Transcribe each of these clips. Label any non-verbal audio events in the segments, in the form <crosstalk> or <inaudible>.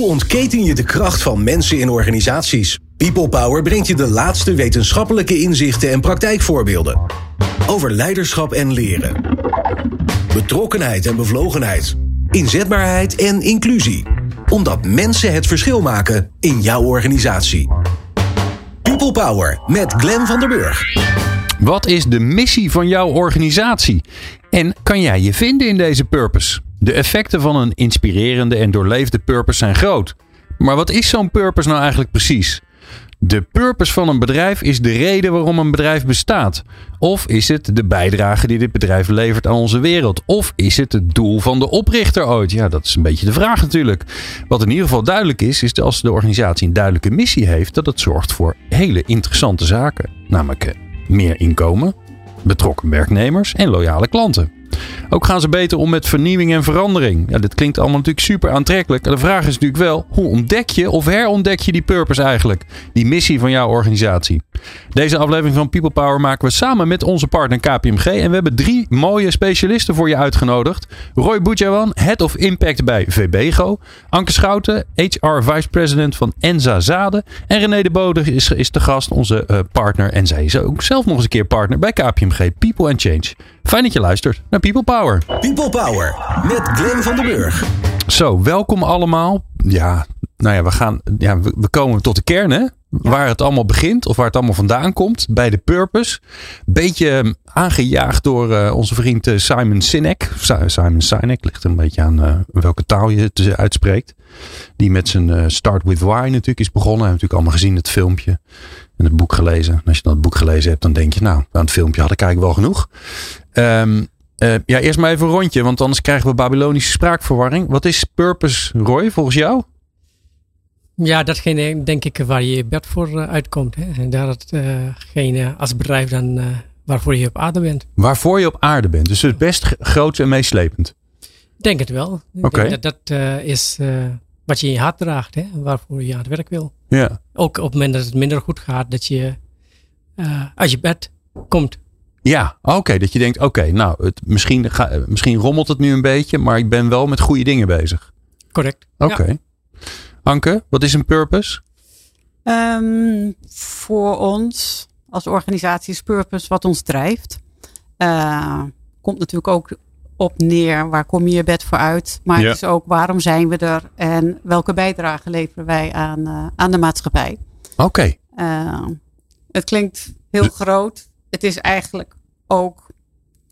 Hoe ontketen je de kracht van mensen in organisaties? People Power brengt je de laatste wetenschappelijke inzichten en praktijkvoorbeelden. Over leiderschap en leren. Betrokkenheid en bevlogenheid. Inzetbaarheid en inclusie. Omdat mensen het verschil maken in jouw organisatie. People Power met Glenn van der Burg. Wat is de missie van jouw organisatie? En kan jij je vinden in deze purpose? De effecten van een inspirerende en doorleefde purpose zijn groot. Maar wat is zo'n purpose nou eigenlijk precies? De purpose van een bedrijf is de reden waarom een bedrijf bestaat. Of is het de bijdrage die dit bedrijf levert aan onze wereld? Of is het het doel van de oprichter ooit? Ja, dat is een beetje de vraag natuurlijk. Wat in ieder geval duidelijk is, is dat als de organisatie een duidelijke missie heeft, dat het zorgt voor hele interessante zaken. Namelijk eh, meer inkomen, betrokken werknemers en loyale klanten. Ook gaan ze beter om met vernieuwing en verandering. Ja, dit klinkt allemaal natuurlijk super aantrekkelijk. De vraag is natuurlijk wel, hoe ontdek je of herontdek je die purpose eigenlijk? Die missie van jouw organisatie. Deze aflevering van People Power maken we samen met onze partner KPMG. En we hebben drie mooie specialisten voor je uitgenodigd. Roy Boetjawan, Head of Impact bij VBGO. Anke Schouten, HR Vice President van Enza Zade. En René de Bode is, is de gast, onze uh, partner. En zij is ook zelf nog eens een keer partner bij KPMG People and Change. Fijn dat je luistert naar People Power. People Power met Glenn van den Burg. Zo, welkom allemaal. Ja, nou ja, we, gaan, ja, we, we komen tot de kern, hè? Waar het allemaal begint of waar het allemaal vandaan komt. Bij de purpose. Beetje aangejaagd door uh, onze vriend uh, Simon Sinek. Simon Sinek ligt een beetje aan uh, welke taal je het uitspreekt. Die met zijn Start With Why natuurlijk is begonnen. Heeft natuurlijk allemaal gezien het filmpje en het boek gelezen. En als je dan het boek gelezen hebt, dan denk je, nou, aan het filmpje had ik eigenlijk wel genoeg. Um, ja, eerst maar even een rondje, want anders krijgen we Babylonische spraakverwarring. Wat is purpose, Roy, volgens jou? Ja, datgene denk ik waar je bed voor uitkomt. Hè? En datgene uh, als bedrijf dan uh, waarvoor je op aarde bent. Waarvoor je op aarde bent. Dus het best groot en meeslepend. Denk het wel. Oké. Okay. Dat, dat uh, is wat je in je hart draagt. Hè? Waarvoor je aan het werk wil. Ja. Ook op het moment dat het minder goed gaat. Dat je als je bed komt. Ja, oké. Okay. Dat je denkt, oké, okay, nou, het, misschien, ga, misschien rommelt het nu een beetje. Maar ik ben wel met goede dingen bezig. Correct. Oké. Okay. Ja. Anke, wat is een purpose? Um, voor ons als organisatie is purpose wat ons drijft. Uh, komt natuurlijk ook op neer waar kom je je bed voor uit. Maar ja. het is ook waarom zijn we er en welke bijdrage leveren wij aan, uh, aan de maatschappij. Oké. Okay. Uh, het klinkt heel groot. Het is eigenlijk ook,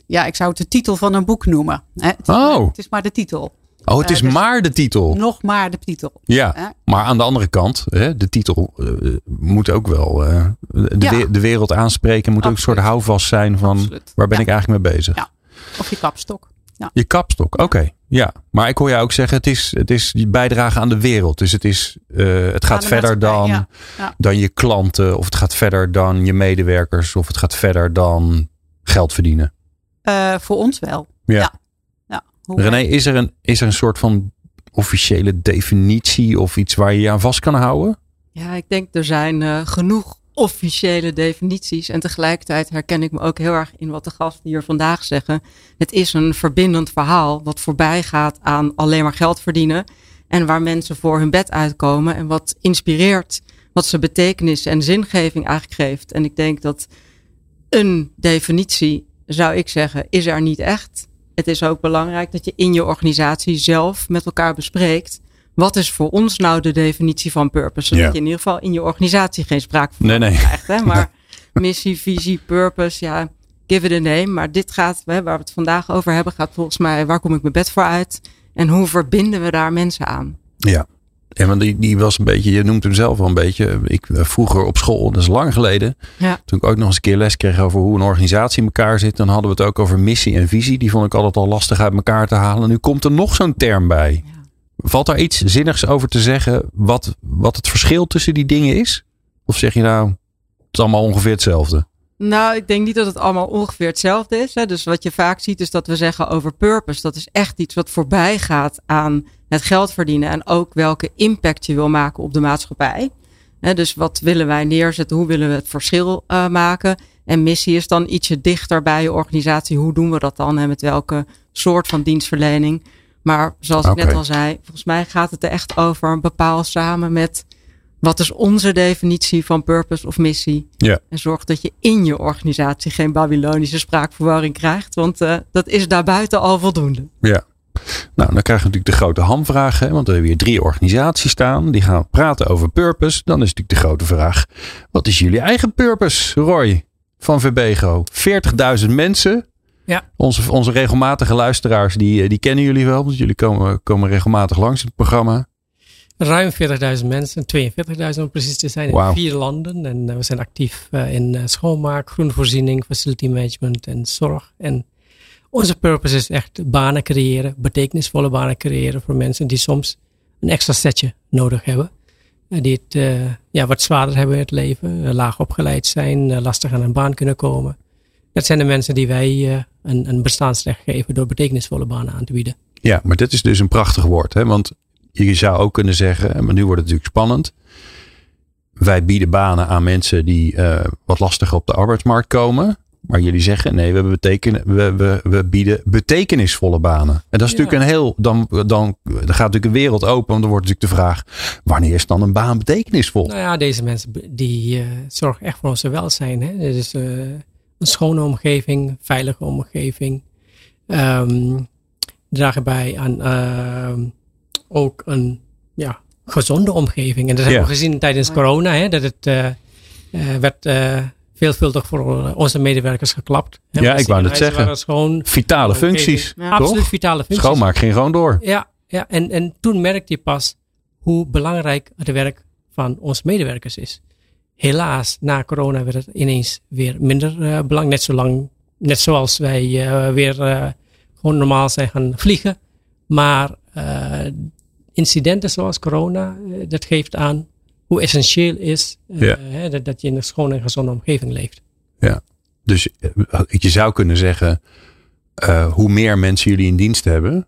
ja, ik zou het de titel van een boek noemen. Hè? Het, is oh. maar, het is maar de titel. Oh, het is uh, dus maar de titel. Nog maar de titel. Ja, hè? maar aan de andere kant, hè, de titel uh, moet ook wel uh, de, ja. de, wereld aanspreken. Moet Absoluut. ook een soort houvast zijn van Absoluut. waar ben ja. ik eigenlijk mee bezig. Ja. Of je kapstok. Ja. Je kapstok, oké. Okay. Ja, maar ik hoor jou ook zeggen, het is, het is die bijdrage aan de wereld. Dus het, is, het gaat verder dan, dan je klanten. Of het gaat verder dan je medewerkers. Of het gaat verder dan geld verdienen. voor ons wel, ja. René, is er, een, is er een soort van officiële definitie of iets waar je je aan vast kan houden? Ja, ik denk er zijn uh, genoeg officiële definities. En tegelijkertijd herken ik me ook heel erg in wat de gasten hier vandaag zeggen. Het is een verbindend verhaal wat voorbij gaat aan alleen maar geld verdienen. En waar mensen voor hun bed uitkomen en wat inspireert, wat ze betekenis en zingeving eigenlijk geeft. En ik denk dat een definitie, zou ik zeggen, is er niet echt het is ook belangrijk dat je in je organisatie zelf met elkaar bespreekt. Wat is voor ons nou de definitie van purpose? Zodat Ja. je in ieder geval in je organisatie geen sprake van Nee, nee. krijgt. Hè? Maar <laughs> missie, visie, purpose, ja, give it a name. Maar dit gaat, hè, waar we het vandaag over hebben, gaat volgens mij waar kom ik mijn bed voor uit? En hoe verbinden we daar mensen aan? Ja. Ja, want die, die was een beetje, je noemt hem zelf wel een beetje. Ik eh, vroeger op school, dat is lang geleden. Ja. Toen ik ook nog eens een keer les kreeg over hoe een organisatie in elkaar zit. Dan hadden we het ook over missie en visie. Die vond ik altijd al lastig uit elkaar te halen. Nu komt er nog zo'n term bij. Ja. Valt daar iets zinnigs over te zeggen? Wat, wat het verschil tussen die dingen is? Of zeg je nou, het is allemaal ongeveer hetzelfde? Nou, ik denk niet dat het allemaal ongeveer hetzelfde is. Hè. Dus wat je vaak ziet is dat we zeggen over purpose. Dat is echt iets wat voorbij gaat aan het geld verdienen. En ook welke impact je wil maken op de maatschappij. Hè, dus wat willen wij neerzetten? Hoe willen we het verschil uh, maken? En missie is dan ietsje dichter bij je organisatie. Hoe doen we dat dan? En met welke soort van dienstverlening? Maar zoals ik net al zei, volgens mij gaat het er echt over bepaal samen met wat is onze definitie van purpose of missie. Ja. En zorg dat je in je organisatie geen Babylonische spraakverwarring krijgt, want uh, dat is daarbuiten al voldoende. Ja. Nou, dan krijg je natuurlijk de grote hamvraag, hè, want we hebben hier drie organisaties staan. Die gaan praten over purpose. Dan is natuurlijk de grote vraag, wat is jullie eigen purpose, Roy van Verbego? 40.000 mensen. Ja. Onze, onze regelmatige luisteraars, die, eh, die kennen jullie wel, want jullie komen, komen regelmatig langs in het programma. Ruim 40.000 mensen, 42.000 om precies te zijn, in vier landen. En eh, we zijn actief uh, in schoonmaak, groenvoorziening, facility management en zorg. En onze purpose is echt banen creëren, betekenisvolle banen creëren voor mensen die soms een extra setje nodig hebben. Die het uh, ja, wat zwaarder hebben in het leven, laag opgeleid zijn, lastig aan een baan kunnen komen. Dat zijn de mensen die wij een, een bestaansrecht geven door betekenisvolle banen aan te bieden. Ja, maar dit is dus een prachtig woord. Hè? Want je zou ook kunnen zeggen, maar nu wordt het natuurlijk spannend. Wij bieden banen aan mensen die wat lastiger op de arbeidsmarkt komen. Maar jullie zeggen nee, we, beteken, we, we, we bieden betekenisvolle banen. En dat is natuurlijk een heel. Dan, dan, dan gaat natuurlijk een wereld open. Want dan wordt natuurlijk de vraag: wanneer is dan een baan betekenisvol? Nou ja, deze mensen die uh, zorgen echt voor ons welzijn. Hè? Dus uh, een schone omgeving, veilige omgeving. Um, dragen bij aan uh, ook een ja, gezonde omgeving. En dat hebben we gezien tijdens corona, hè, dat het werd veelvuldig voor onze medewerkers geklapt. Ja, ik wou het zeggen. Gewoon vitale functies. Ja. Absoluut vitale functies. Schoonmaak ging gewoon door. Ja, ja. En, en toen merkte je pas hoe belangrijk het werk van onze medewerkers is. Helaas, na corona werd het ineens weer minder uh, belangrijk. Net, zo lang, net zoals wij uh, weer uh, gewoon normaal zijn gaan vliegen. Maar incidenten zoals corona, dat geeft aan hoe essentieel is ja. hè, dat, dat, je in een schone en gezonde omgeving leeft. Ja, dus je zou kunnen zeggen, hoe meer mensen jullie in dienst hebben,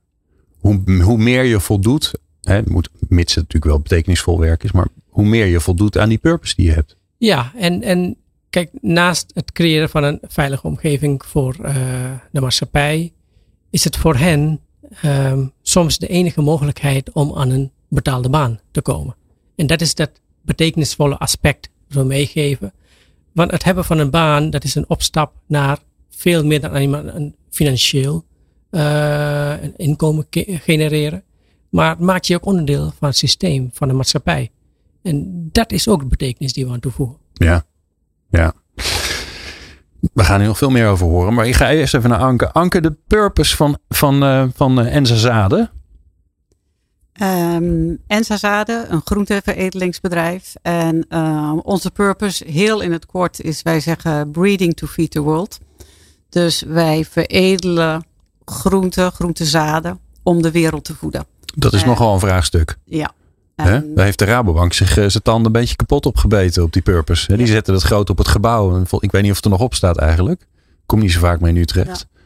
hoe, hoe meer je voldoet, hè, moet, mits het natuurlijk wel betekenisvol werk is, maar hoe meer je voldoet aan die purpose die je hebt. Ja, en, en kijk, naast het creëren van een veilige omgeving voor de maatschappij, is het voor hen um, soms de enige mogelijkheid om aan een betaalde baan te komen. En dat is dat betekenisvolle aspect wil meegeven. Want het hebben van een baan, dat is een opstap naar veel meer dan alleen maar een financieel uh, inkomen genereren. Maar het maakt je ook onderdeel van het systeem, van de maatschappij. En dat is ook de betekenis die we aan toevoegen. Ja, ja. We gaan er nog veel meer over horen. Maar ik ga eerst even naar Anke. Anke, de purpose van, van, uh, van uh, Enza Zade. Um, Enzazade, een groenteveredelingsbedrijf. En uh, onze purpose, heel in het kort, is wij zeggen breeding to feed the world. Dus wij veredelen groenten, groentezaden om de wereld te voeden. Dat is en, nogal een vraagstuk. Ja. En, Daar heeft de Rabobank zich uh, zijn tanden een beetje kapot opgebeten op die purpose. Die zetten dat groot op het gebouw. Ik weet niet of het er nog op staat eigenlijk. Kom niet zo vaak mee nu terecht. Ja.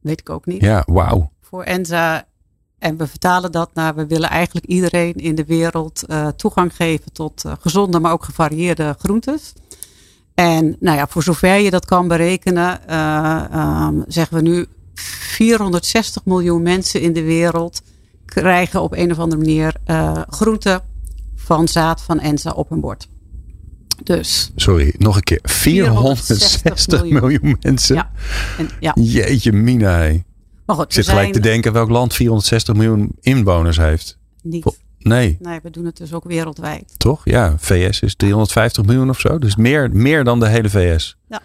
Weet ik ook niet. Ja, wauw. Voor Enza en we vertalen dat naar, we willen eigenlijk iedereen in de wereld uh, toegang geven tot uh, gezonde, maar ook gevarieerde groentes. En nou ja, voor zover je dat kan berekenen, uh, um, zeggen we nu 460 miljoen mensen in de wereld krijgen op een of andere manier groenten van zaad van Enza op hun bord. Dus. Sorry, nog een keer. 460 miljoen. miljoen. mensen. Ja. En, ja. Jeetje, mina. Maar goed, ik zit gelijk te denken welk land 460 miljoen inwoners heeft. Niet. Nee. Nee, we doen het dus ook wereldwijd. Toch? Ja, VS is 350 miljoen of zo. Dus meer, meer dan de hele VS. Ja.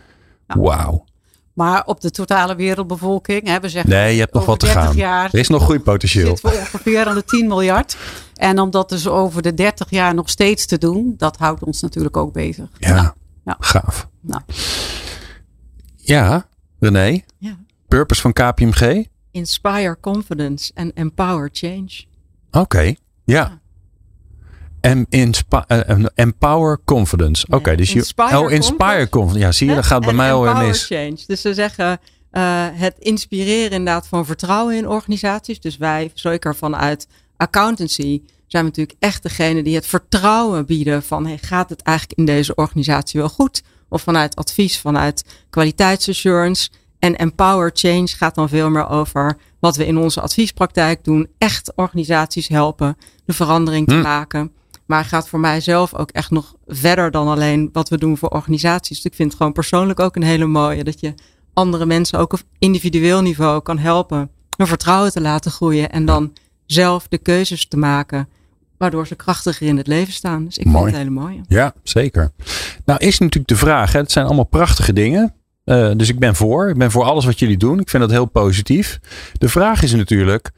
ja. Wauw. Maar op de totale wereldbevolking, hè, we zeggen. Nee, je hebt nog wat te gaan. Jaar er is nog groeipotentieel. Zitten we ongeveer aan de 10 miljard. En om dat dus over de 30 jaar nog steeds te doen, dat houdt ons natuurlijk ook bezig. Ja, nou, ja. gaaf. Nou. Ja, René. Ja. Purpose van KPMG? Inspire confidence en empower change. Oké, okay. ja. ja. En inspa uh, empower confidence. Oké, okay, dus je. Inspire oh, inspire confidence. Ja, zie je, dat gaat bij en mij alweer mis. change. Dus ze zeggen uh, het inspireren inderdaad van vertrouwen in organisaties. Dus wij, zeker vanuit accountancy, zijn we natuurlijk echt degene die het vertrouwen bieden van hey, gaat het eigenlijk in deze organisatie wel goed? Of vanuit advies, vanuit kwaliteitsassurance En empower change gaat dan veel meer over wat we in onze adviespraktijk doen. Echt organisaties helpen de verandering te Hm. maken. Maar gaat voor mij zelf ook echt nog verder dan alleen wat we doen voor organisaties. Dus ik vind het gewoon persoonlijk ook een hele mooie. Dat je andere mensen ook op individueel niveau kan helpen. Hun vertrouwen te laten groeien. En dan zelf de keuzes te maken. Waardoor ze krachtiger in het leven staan. Dus ik Mooi. vind het hele mooie. Ja, zeker. Nou is natuurlijk de vraag, hè, het zijn allemaal prachtige dingen. Eh, dus ik ben voor. Ik ben voor alles wat jullie doen. Ik vind dat heel positief. De vraag is natuurlijk,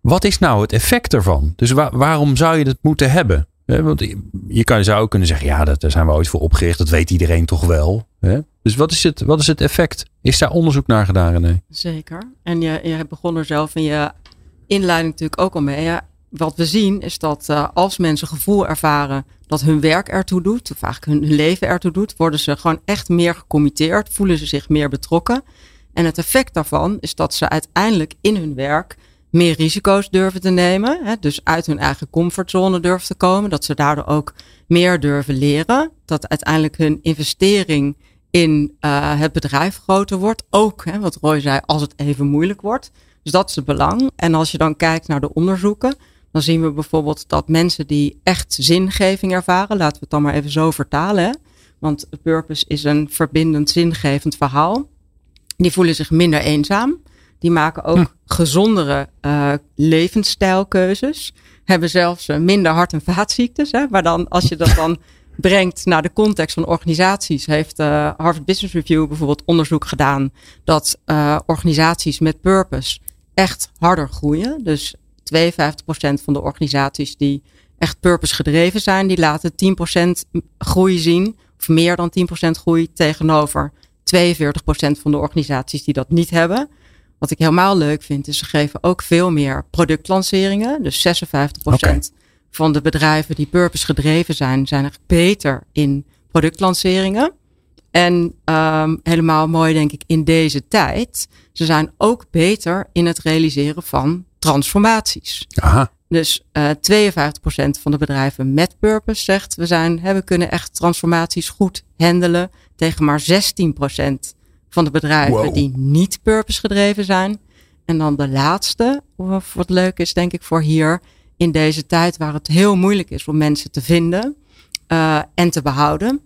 wat is nou het effect ervan? Dus wa- waarom zou je dat moeten hebben? Want je- kan, zou kunnen zeggen, ja, daar zijn we ooit voor opgericht. Dat weet iedereen toch wel. Dus wat is, het, wat is het effect? Is daar onderzoek naar gedaan, René? Zeker. En je, je begon er zelf in je inleiding natuurlijk ook al mee. Ja, wat we zien is dat eh, als mensen gevoel ervaren dat hun werk ertoe doet, of hun, hun leven ertoe doet, worden ze gewoon echt meer gecommitteerd, voelen ze zich meer betrokken. En het effect daarvan is dat ze uiteindelijk in hun werk meer risico's durven te nemen. Hè, dus uit hun eigen comfortzone durven te komen. Dat ze daardoor ook meer durven leren. Dat uiteindelijk hun investering in eh, het bedrijf groter wordt. Ook, hè, wat Roy zei, als het even moeilijk wordt. Dus dat is het belang. En als je dan kijkt naar de onderzoeken, dan zien we bijvoorbeeld dat mensen die echt zingeving ervaren, laten we het dan maar even zo vertalen. Hè? Want purpose is een verbindend, zingevend verhaal. Die voelen zich minder eenzaam. Die maken ook gezondere eh, levensstijlkeuzes. Hebben zelfs eh, minder hart- en vaatziektes. Hè? Maar dan, als je dat dan <laughs> brengt naar de context van organisaties, heeft eh, Harvard Business Review bijvoorbeeld onderzoek gedaan dat organisaties met purpose echt harder groeien. Dus 52% van de organisaties die echt purpose gedreven zijn, die laten 10% groei zien, of meer dan 10% groei tegenover 42% van de organisaties die dat niet hebben. Wat ik helemaal leuk vind, is ze geven ook veel meer productlanceringen. Dus 56% Oké. van de bedrijven die purpose gedreven zijn, zijn echt beter in productlanceringen. En um, helemaal mooi, denk ik, in deze tijd. Ze zijn ook beter in het realiseren van transformaties. Aha. Dus uh, 52% van de bedrijven met purpose zegt, we, zijn, hè, we kunnen echt transformaties goed handelen. Tegen maar 16% van de bedrijven Wow. die niet purpose gedreven zijn. En dan de laatste, wat leuk is denk ik voor hier, in deze tijd waar het heel moeilijk is om mensen te vinden uh, en te behouden,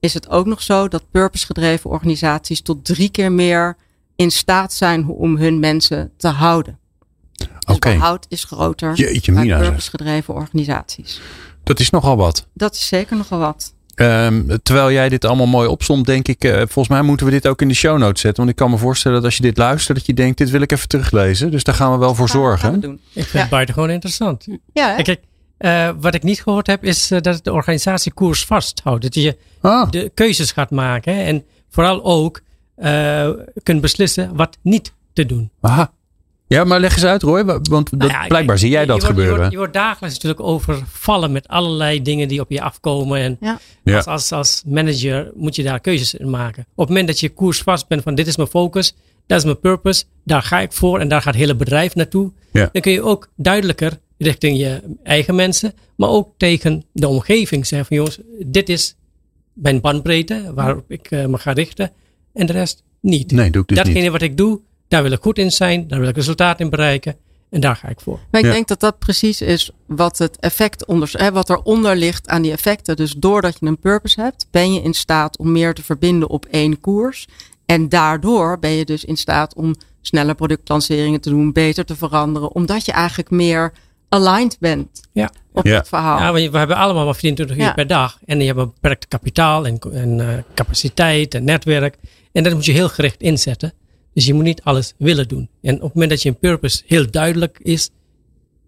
is het ook nog zo dat purpose gedreven organisaties tot drie keer meer in staat zijn om hun mensen te houden. Dus Oké. behoud is groter Jeetje bij purpose gedreven organisaties. Dat is nogal wat. Dat is zeker nogal wat. Ehm, terwijl jij dit allemaal mooi opstond, denk ik, eh, volgens mij moeten we dit ook in de show notes zetten. Want ik kan me voorstellen dat als je dit luistert, dat je denkt, dit wil ik even teruglezen. Dus daar gaan we wel voor zorgen. doen. Ik vind Ja. het buitengewoon interessant. Ja, hè? Kijk, eh, wat ik niet gehoord heb, is eh, dat de organisatie koers vasthoudt. Dat je Ah, de keuzes gaat maken. hè, En vooral ook eh, kunt beslissen wat niet te doen. aha. Ja, maar leg eens uit, Roy. wa- Want dat, Nou ja, blijkbaar kijk, zie jij je dat wordt- Je gebeuren. wordt, je wordt dagelijks natuurlijk overvallen met allerlei dingen die op je afkomen. En Ja. Als, als, als manager moet je daar keuzes in maken. Op het moment dat je koers vast bent van dit is mijn focus, dat is mijn purpose, daar ga ik voor en daar gaat het hele bedrijf naartoe. Ja. Dan kun je ook duidelijker richting je eigen mensen, maar ook tegen de omgeving zeggen van jongens, dit is mijn bandbreedte waarop ik eh, me ga richten en de rest niet. Nee, doe ik dus Datgene niet. wat ik doe, daar wil ik goed in zijn, daar wil ik resultaat in bereiken en daar ga ik voor. Maar ik Ja. denk dat dat precies is wat het effect onder, hè, wat eronder ligt aan die effecten. Dus doordat je een purpose hebt, ben je in staat om meer te verbinden op één koers. En daardoor ben je dus in staat om sneller productlanceringen te doen, beter te veranderen, omdat je eigenlijk meer aligned bent Ja. op Ja. het verhaal. Ja, want we hebben allemaal maar 24 uur Ja. per dag. En die hebben beperkt kapitaal en, en eh, capaciteit en netwerk. En dat moet je heel gericht inzetten. Dus je moet niet alles willen doen. En op het moment dat je een purpose heel duidelijk is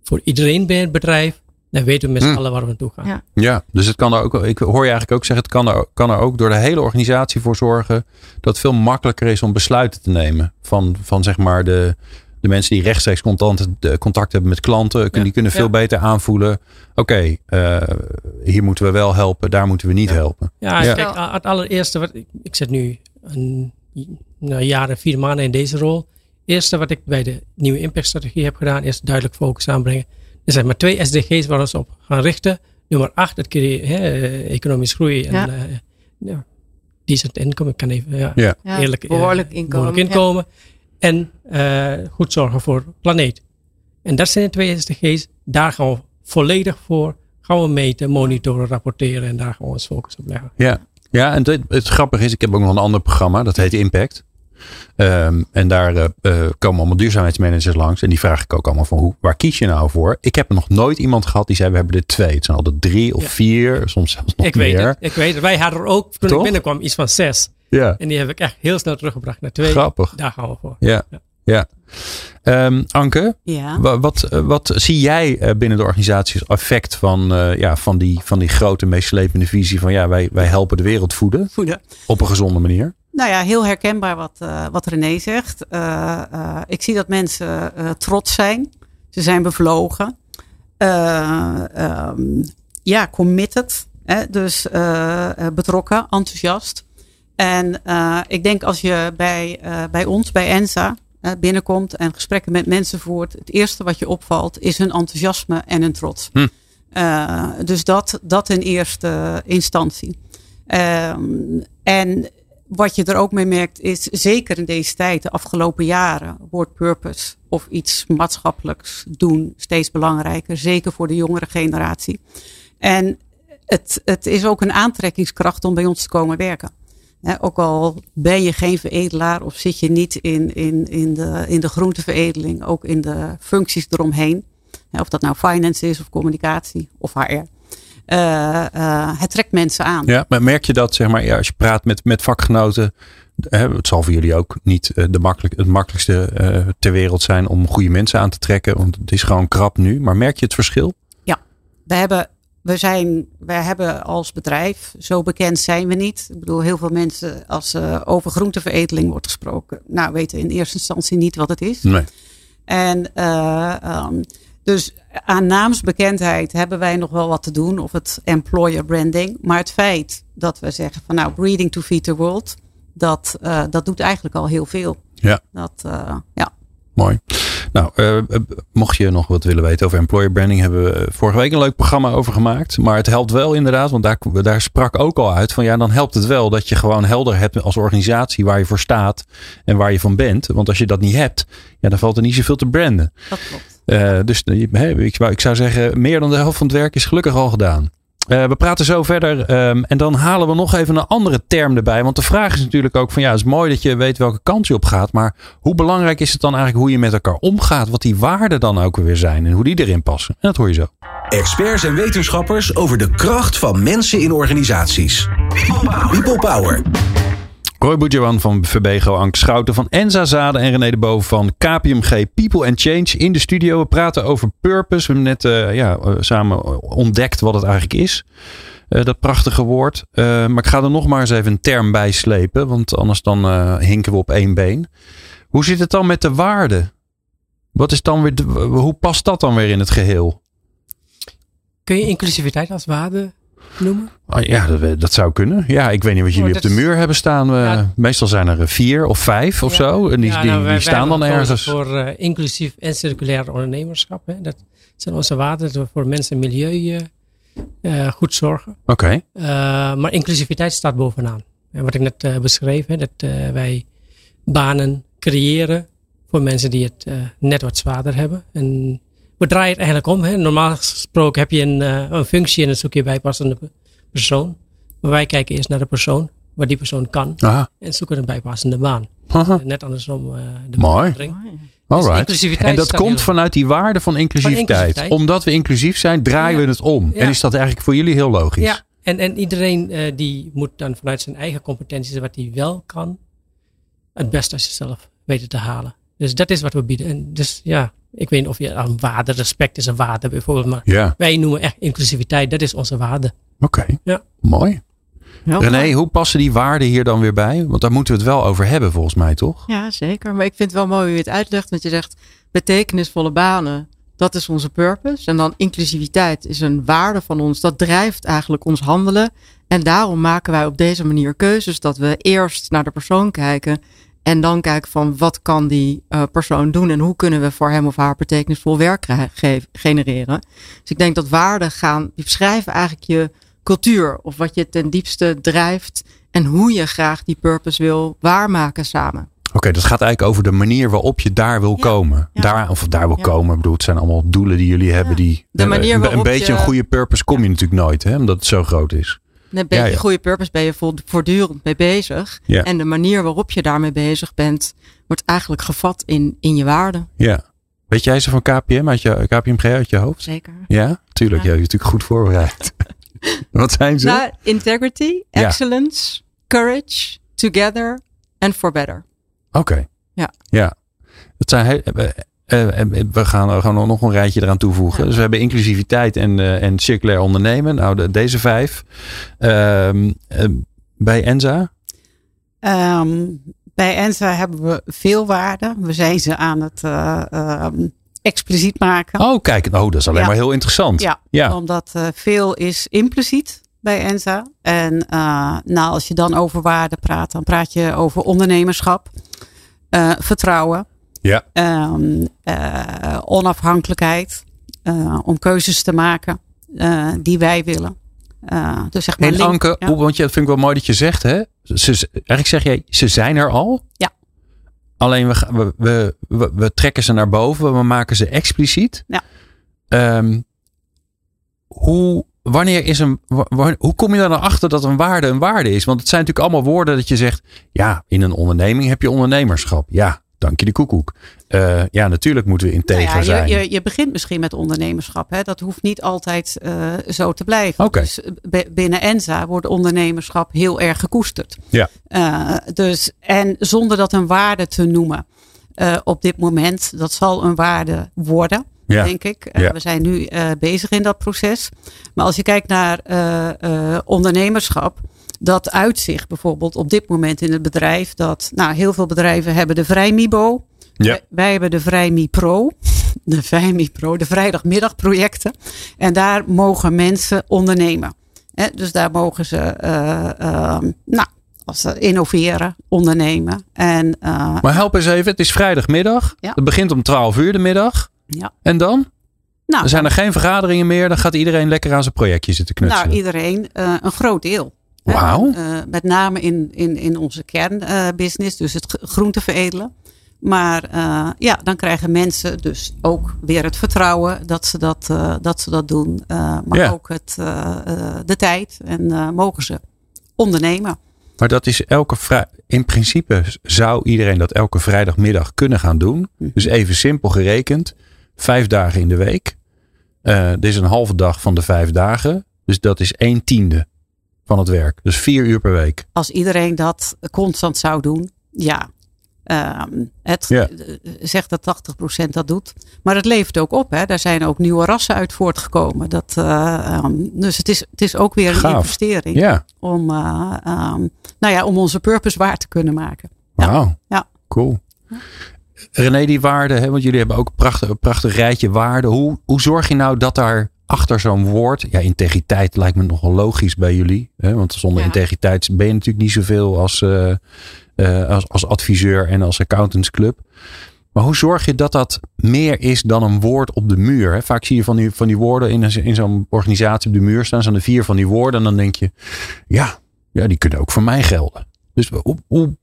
voor iedereen bij het bedrijf, dan weten we met z'n Hmm. allen waar we naartoe gaan. Ja. Ja, dus het kan er ook, ik hoor je eigenlijk ook zeggen, het kan er, kan er ook door de hele organisatie voor zorgen dat het veel makkelijker is om besluiten te nemen. Van, van zeg maar de, de mensen die rechtstreeks contact, de- contact hebben met klanten, Ja. die kunnen veel Ja. beter aanvoelen. Oké, eh, hier moeten we wel helpen, daar moeten we niet Ja. helpen. Ja, Ja. kijk, het allereerste, wat, ik, ik zit nu een, nou, een jaar en vier maanden in deze rol. Het eerste wat ik bij de nieuwe impactstrategie heb gedaan, is duidelijk focus aanbrengen. Er zijn maar twee SDG's waar we ons op gaan richten. Nummer acht, het creë- hè, eh, economisch groei en Ja. eh, ja, decent inkomen. Ik kan even ja, Ja. Ja, eerlijk, eh, behoorlijk inkomen. behoorlijk inkomen. En eh, goed zorgen voor de planeet. En dat zijn de twee SDG's. Daar gaan we volledig voor. Gaan we meten, monitoren, rapporteren. En daar gaan we ons focus op leggen. Ja, ja en het, het grappige is, ik heb ook nog een ander programma, dat heet Impact. Ehm, en daar eh, eh, komen allemaal duurzaamheidsmanagers langs. En die vraag ik ook allemaal van, hoe, waar kies je nou voor? Ik heb nog nooit iemand gehad die zei, we hebben er twee. Het zijn altijd drie of Ja. vier, soms zelfs nog ik meer. weet het. Ik weet het. Wij hadden er ook, toen Toch? ik binnenkwam, iets van zes. Ja, En die heb ik echt heel snel teruggebracht naar twee. grappig. Daar gaan we voor. Ja, Ja. Ja. Ehm, Anke, Ja. wat, eh, wat zie jij eh, binnen de organisatie als effect van, eh, ja, van, die, van die grote, meeslepende visie van ja, wij, wij helpen de wereld voeden Goeie. op een gezonde manier? Nou ja, heel herkenbaar wat, wat René zegt. Ik zie dat mensen trots zijn. Ze zijn bevlogen. Eh, ehm, ja, committed. Hè? Dus betrokken, enthousiast. En ik denk als je bij, bij ons, bij ENSA, binnenkomt en gesprekken met mensen voert. Het eerste wat je opvalt is hun enthousiasme en hun trots. Hm. Eh, dus dat, dat in eerste instantie. Ehm, en wat je er ook mee merkt is, zeker in deze tijd, de afgelopen jaren, wordt purpose of iets maatschappelijks doen steeds belangrijker. Zeker voor de jongere generatie. En het, het is ook een aantrekkingskracht om bij ons te komen werken. Ook al ben je geen veredelaar of zit je niet in, in, in, de, in de groenteveredeling, ook in de functies eromheen. Of dat nou finance is of communicatie of HR. Eh, eh, het trekt mensen aan. Ja, maar merk je dat, zeg maar, ja, als je praat met, met vakgenoten. Hè, het zal voor jullie ook niet eh, de makkelijk, het makkelijkste ter wereld zijn om goede mensen aan te trekken. Want het is gewoon krap nu. Maar merk je het verschil? We hebben, we zijn, wij hebben als bedrijf, zo bekend zijn we niet. Ik bedoel, heel veel mensen, als uh, over groenteveredeling wordt gesproken, nou weten in eerste instantie niet wat het is. Nee. En uh, um, dus aan naamsbekendheid hebben wij nog wel wat te doen, of het employer branding. Maar het feit dat we zeggen van nou, breeding to feed the world, dat, uh, dat doet eigenlijk al heel veel. Ja. Dat, ja. Mooi. Nou, uh, mocht je nog wat willen weten over employer branding, hebben we vorige week een leuk programma over gemaakt. Maar het helpt wel inderdaad, want daar, daar sprak ook al uit van ja, dan helpt het wel dat je gewoon helder hebt als organisatie waar je voor staat en waar je van bent. Want als je dat niet hebt, ja, dan valt er niet zoveel te branden. Dat klopt. Uh, dus hey, ik, ik zou zeggen, meer dan de helft van het werk is gelukkig al gedaan. Uh, we praten zo verder um, en dan halen we nog even een andere term erbij. Want de vraag is natuurlijk ook van ja, het is mooi dat je weet welke kant je op gaat. Maar hoe belangrijk is het dan eigenlijk hoe je met elkaar omgaat? Wat die waarden dan ook weer zijn en hoe die erin passen. En dat hoor je zo. Experts en wetenschappers over de kracht van mensen in organisaties. People Power. People Power. Roy Boudjouan van Verbego, Anke Schouten van Enza Zaden en René de Boven van KPMG People and Change in de studio. We praten over purpose. We hebben net uh, ja, uh, samen ontdekt wat het eigenlijk is. Uh, dat prachtige woord. maar ik ga er nog maar eens even een term bij slepen, want anders dan hinken we op één been. Hoe zit het dan met de waarde? Wat is dan weer hoe past dat dan weer in het geheel? Kun je inclusiviteit als waarde noemen? Oh, ja, dat, dat, zou kunnen. Ja, ik weet niet wat jullie oh, op de muur hebben staan. Ja. Meestal zijn er vier of vijf of zo. En die, nou, die, die staan dan ergens. Voor inclusief en circulair ondernemerschap. Hè. Dat zijn onze waarden dat we voor mensen en milieu goed zorgen. Oké. Okay. Maar inclusiviteit staat bovenaan. En wat ik net beschreef, hè, dat wij banen creëren voor mensen die het net wat zwaarder hebben. En we draaien het eigenlijk om. Hè. Normaal gesproken heb je een, uh, een functie en dan zoek je bijpassende persoon. Maar wij kijken eerst naar de persoon, wat die persoon kan. Aha. En zoeken een bijpassende baan. Aha. Net andersom uh, de Mooi. Alright. Dus en dat komt vanuit die waarde van inclusiviteit. van inclusiviteit. Omdat we inclusief zijn, draaien ja. we het om. Ja. En is dat eigenlijk voor jullie heel logisch? Ja, en, en iedereen uh, die moet dan vanuit zijn eigen competenties, wat hij wel kan, het beste uit zichzelf weten te halen. Dus dat is wat we bieden. En dus ja, ik weet niet of je een waarde, respect is een waarde bijvoorbeeld. Maar ja. wij noemen echt inclusiviteit, dat is onze waarde. Oké, okay. ja. mooi. Ja, René, hoe passen die waarden hier dan weer bij? Want daar moeten we het wel over hebben volgens mij, toch? Ja, zeker. Maar ik vind het wel mooi hoe je het uitlegt. Want je zegt betekenisvolle banen, dat is onze purpose. En dan inclusiviteit is een waarde van ons. Dat drijft eigenlijk ons handelen. En daarom maken wij op deze manier keuzes. Dat we eerst naar de persoon kijken. En dan kijken van wat kan die uh, persoon doen en hoe kunnen we voor hem of haar betekenisvol werk genereren. Dus ik denk dat waarden gaan, die beschrijven eigenlijk je cultuur of wat je ten diepste drijft en hoe je graag die purpose wil waarmaken samen. Oké, dat gaat eigenlijk over de manier waarop je daar wil Ja, komen. ja. Daar, of daar wil Ja. komen. Ik bedoel, het zijn allemaal doelen die jullie hebben. Die, De manier een, waarop een beetje je- een goede purpose kom je natuurlijk nooit. Hè, omdat het zo groot is. Ja, ja. goede purpose ben je vo- voortdurend mee bezig. Ja. En de manier waarop je daarmee bezig bent, wordt eigenlijk gevat in, in je waarden. Ja. Weet jij ze van KPM uit je, KPMG uit je hoofd? Zeker. Ja, tuurlijk. Ja. Je hebt natuurlijk goed voorbereid. <laughs> Wat zijn ze? Nou, integrity, excellence, courage, together and for better. Oké. Ja. Ja. Dat zijn eh, we gaan er gewoon nog een rijtje eraan toevoegen. Ja. Dus we hebben inclusiviteit en, eh, en circulair ondernemen. Nou, de- deze vijf. Ehm, eh, bij Enza? Ehm, bij Enza hebben we veel waarden. We zijn ze aan het eh, ehm, expliciet maken. Oh, kijk. Oh, dat is alleen Ja. maar heel interessant. Ja, Ja. omdat veel is impliciet bij Enza. En nou, als je dan over waarden praat, dan praat je over ondernemerschap, vertrouwen, Ja. ehm, eh, onafhankelijkheid, eh, om keuzes te maken eh, die wij willen. Eh, dus zeg maar En link- Anke, ja. hoe- want je, dat vind ik wel mooi dat je zegt, hè? Ze, eigenlijk zeg jij, ze zijn er al. Ja. Alleen we, we, we, we, we trekken ze naar boven, we maken ze expliciet. Ja. Ehm, hoe, wanneer is een, hoe kom je er dan achter dat een waarde een waarde is? Want het zijn natuurlijk allemaal woorden dat je zegt, ja, in een onderneming heb je ondernemerschap. Ja, dank je de koekoek. Eh, ja, natuurlijk moeten we integer Nou ja, zijn. je, je, je begint misschien met ondernemerschap. Hè? Dat hoeft niet altijd eh, zo te blijven. Dus b- binnen Enza wordt ondernemerschap heel erg gekoesterd. Ja. Eh, dus, en zonder dat een waarde te noemen eh, op dit moment, dat zal een waarde worden. Ja. Denk ik. Eh, Ja. We zijn nu eh, bezig in dat proces. Maar als je kijkt naar eh, eh, ondernemerschap, dat uitzicht bijvoorbeeld op dit moment in het bedrijf. Dat nou, heel veel bedrijven hebben de Vrijmibo. Ja. Wij, wij hebben de Vrijmi Pro. <laughs> De Vrijmi Pro, de vrijdagmiddagprojecten. En daar mogen mensen ondernemen. Hè, dus daar mogen ze eh, ehm, nou, als ze innoveren, ondernemen. En eh, Maar help eens even, het is vrijdagmiddag. Ja. Het begint om 12 uur de middag. ja, En dan? nou, Er zijn er geen vergaderingen meer. Dan gaat iedereen lekker aan zijn projectje zitten knutselen. Nou, iedereen, eh, een groot deel. Wauw. eh, met name in, in, in onze kernbusiness, dus het groente veredelen. Maar eh, ja, dan krijgen mensen dus ook weer het vertrouwen dat ze dat, eh, dat, ze dat doen. maar Ja. ook het, de tijd en mogen ze ondernemen. Maar dat is elke vrij. In principe zou iedereen dat elke vrijdagmiddag kunnen gaan doen. Hm. Dus even simpel gerekend. Vijf dagen in de week. Dit is een halve dag van de vijf dagen. Dus dat is een tiende van het werk. Dus vier uur per week. Als iedereen dat constant zou doen, ja. Ehm, het zegt dat 80% dat doet. Maar het levert ook op. Hè. Daar zijn ook nieuwe rassen uit voortgekomen. Dat, eh, ehm, dus het is, het is ook weer een Gaaf. investering om, eh, ehm, nou ja, om onze purpose waar te kunnen maken. Ja. wauw. Ja. Cool. René, die waarden, hè, want jullie hebben ook een prachtig, een prachtig rijtje waarden. Hoe, hoe zorg je nou dat daar achter zo'n woord, ja, integriteit lijkt me nogal logisch bij jullie. Hè, want zonder Ja. integriteit ben je natuurlijk niet zoveel als, eh, eh, als, als adviseur en als accountantsclub. Maar hoe zorg je dat dat meer is dan een woord op de muur? Hè? Vaak zie je van die, van die woorden in, een- in zo'n organisatie op de muur staan. Staan er vier van die woorden. En dan denk je, ja, ja die kunnen ook voor mij gelden. Dus hoe, hoe,